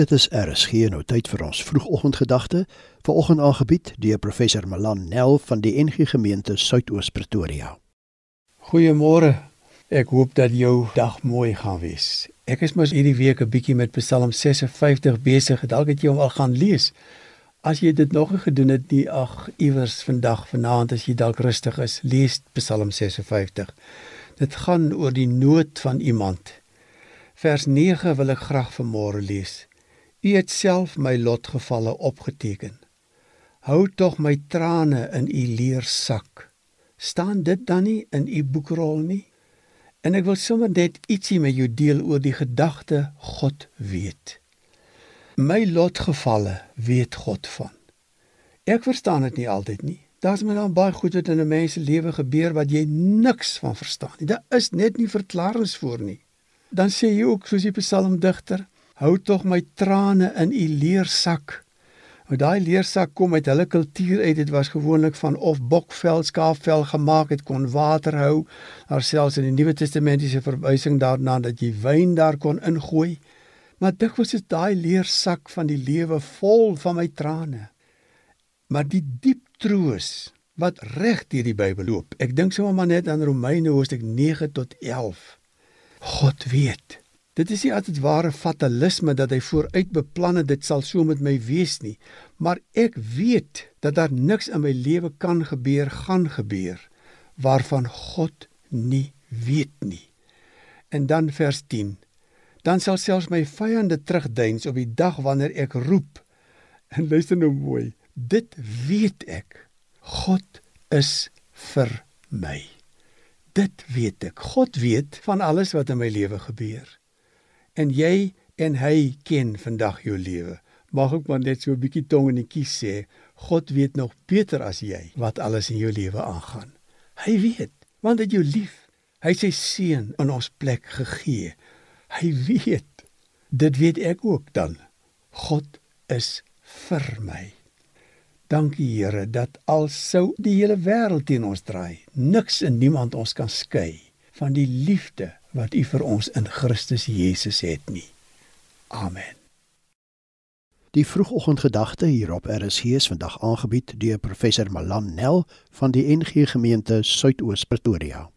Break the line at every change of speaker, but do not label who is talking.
Dit is RSG nou tyd vir ons vroegoggendgedagte, vanoggend aangebied deur professor Malan Nel van die NG Gemeente Suidoos Pretoria.
Goeiemôre. Ek hoop dat jou dag mooi gaan wees. Ek is mos hierdie week 'n bietjie met Psalm 56 besig. Dalk het jy hom al gaan lees. As jy dit nog nie gedoen het nie, ag iewers vandag vanaand as jy dalk rustig is, lees Psalm 56. Dit gaan oor die nood van iemand. Vers 9 wil ek graag vanmôre lees. U het self my lotgevalle opgeteken. Hou tog my trane in u leersak. Staan dit dan nie in u boekrol nie? En ek wil sommer net ietsie met jou deel oor die gedagte God weet. My lotgevalle weet God van. Ek verstaan dit nie altyd nie. Daar's my dan baie goed wat in 'n mens se lewe gebeur wat jy niks van verstaan nie. Daar is net nie verklaringe vir nie. Dan sê jy ook soos die psalmdigter, Hou tog my trane in u leersak. Nou daai leersak kom uit hulle kultuur uit. Dit was gewoonlik van of bokvel, skaapvel gemaak het kon water hou. Daar selfs in die Nuwe Testamentiese verwysing daarna dat jy wyn daar kon ingooi. Maar dikwels is daai leersak van die lewe vol van my trane. Maar die diep troos wat reg deur die Bybel loop. Ek dink sommer maar net aan Romeine hoofstuk 9 tot 11. God weet Dit is nie altyd ware fatalisme dat hy vooruit beplan het dit sal so met my wees nie, maar ek weet dat daar niks in my lewe kan gebeur gaan gebeur waarvan God nie weet nie. En dan vers 10. Dan sal selfs my vyande terugdeins op die dag wanneer ek roep. En luister nou mooi. Dit weet ek. God is vir my. Dit weet ek. God weet van alles wat in my lewe gebeur en jy en hy ken vandag jou lewe. Mag ek maar net so 'n bietjie tong in die kies sê, God weet nog beter as jy wat alles in jou lewe aangaan. Hy weet, want dit jou lief. Hy sê seun in ons plek gegee. Hy weet. Dit weet ek ook dan. God is vir my. Dankie Here dat al sou die hele wêreld teen ons draai, niks en niemand ons kan skei van die liefde wat U vir ons in Christus Jesus het nie. Amen.
Die vroegoggendgedagte hier op RSG is vandag aangebied deur professor Malan Nel van die NG Gemeente Suidoos Pretoria.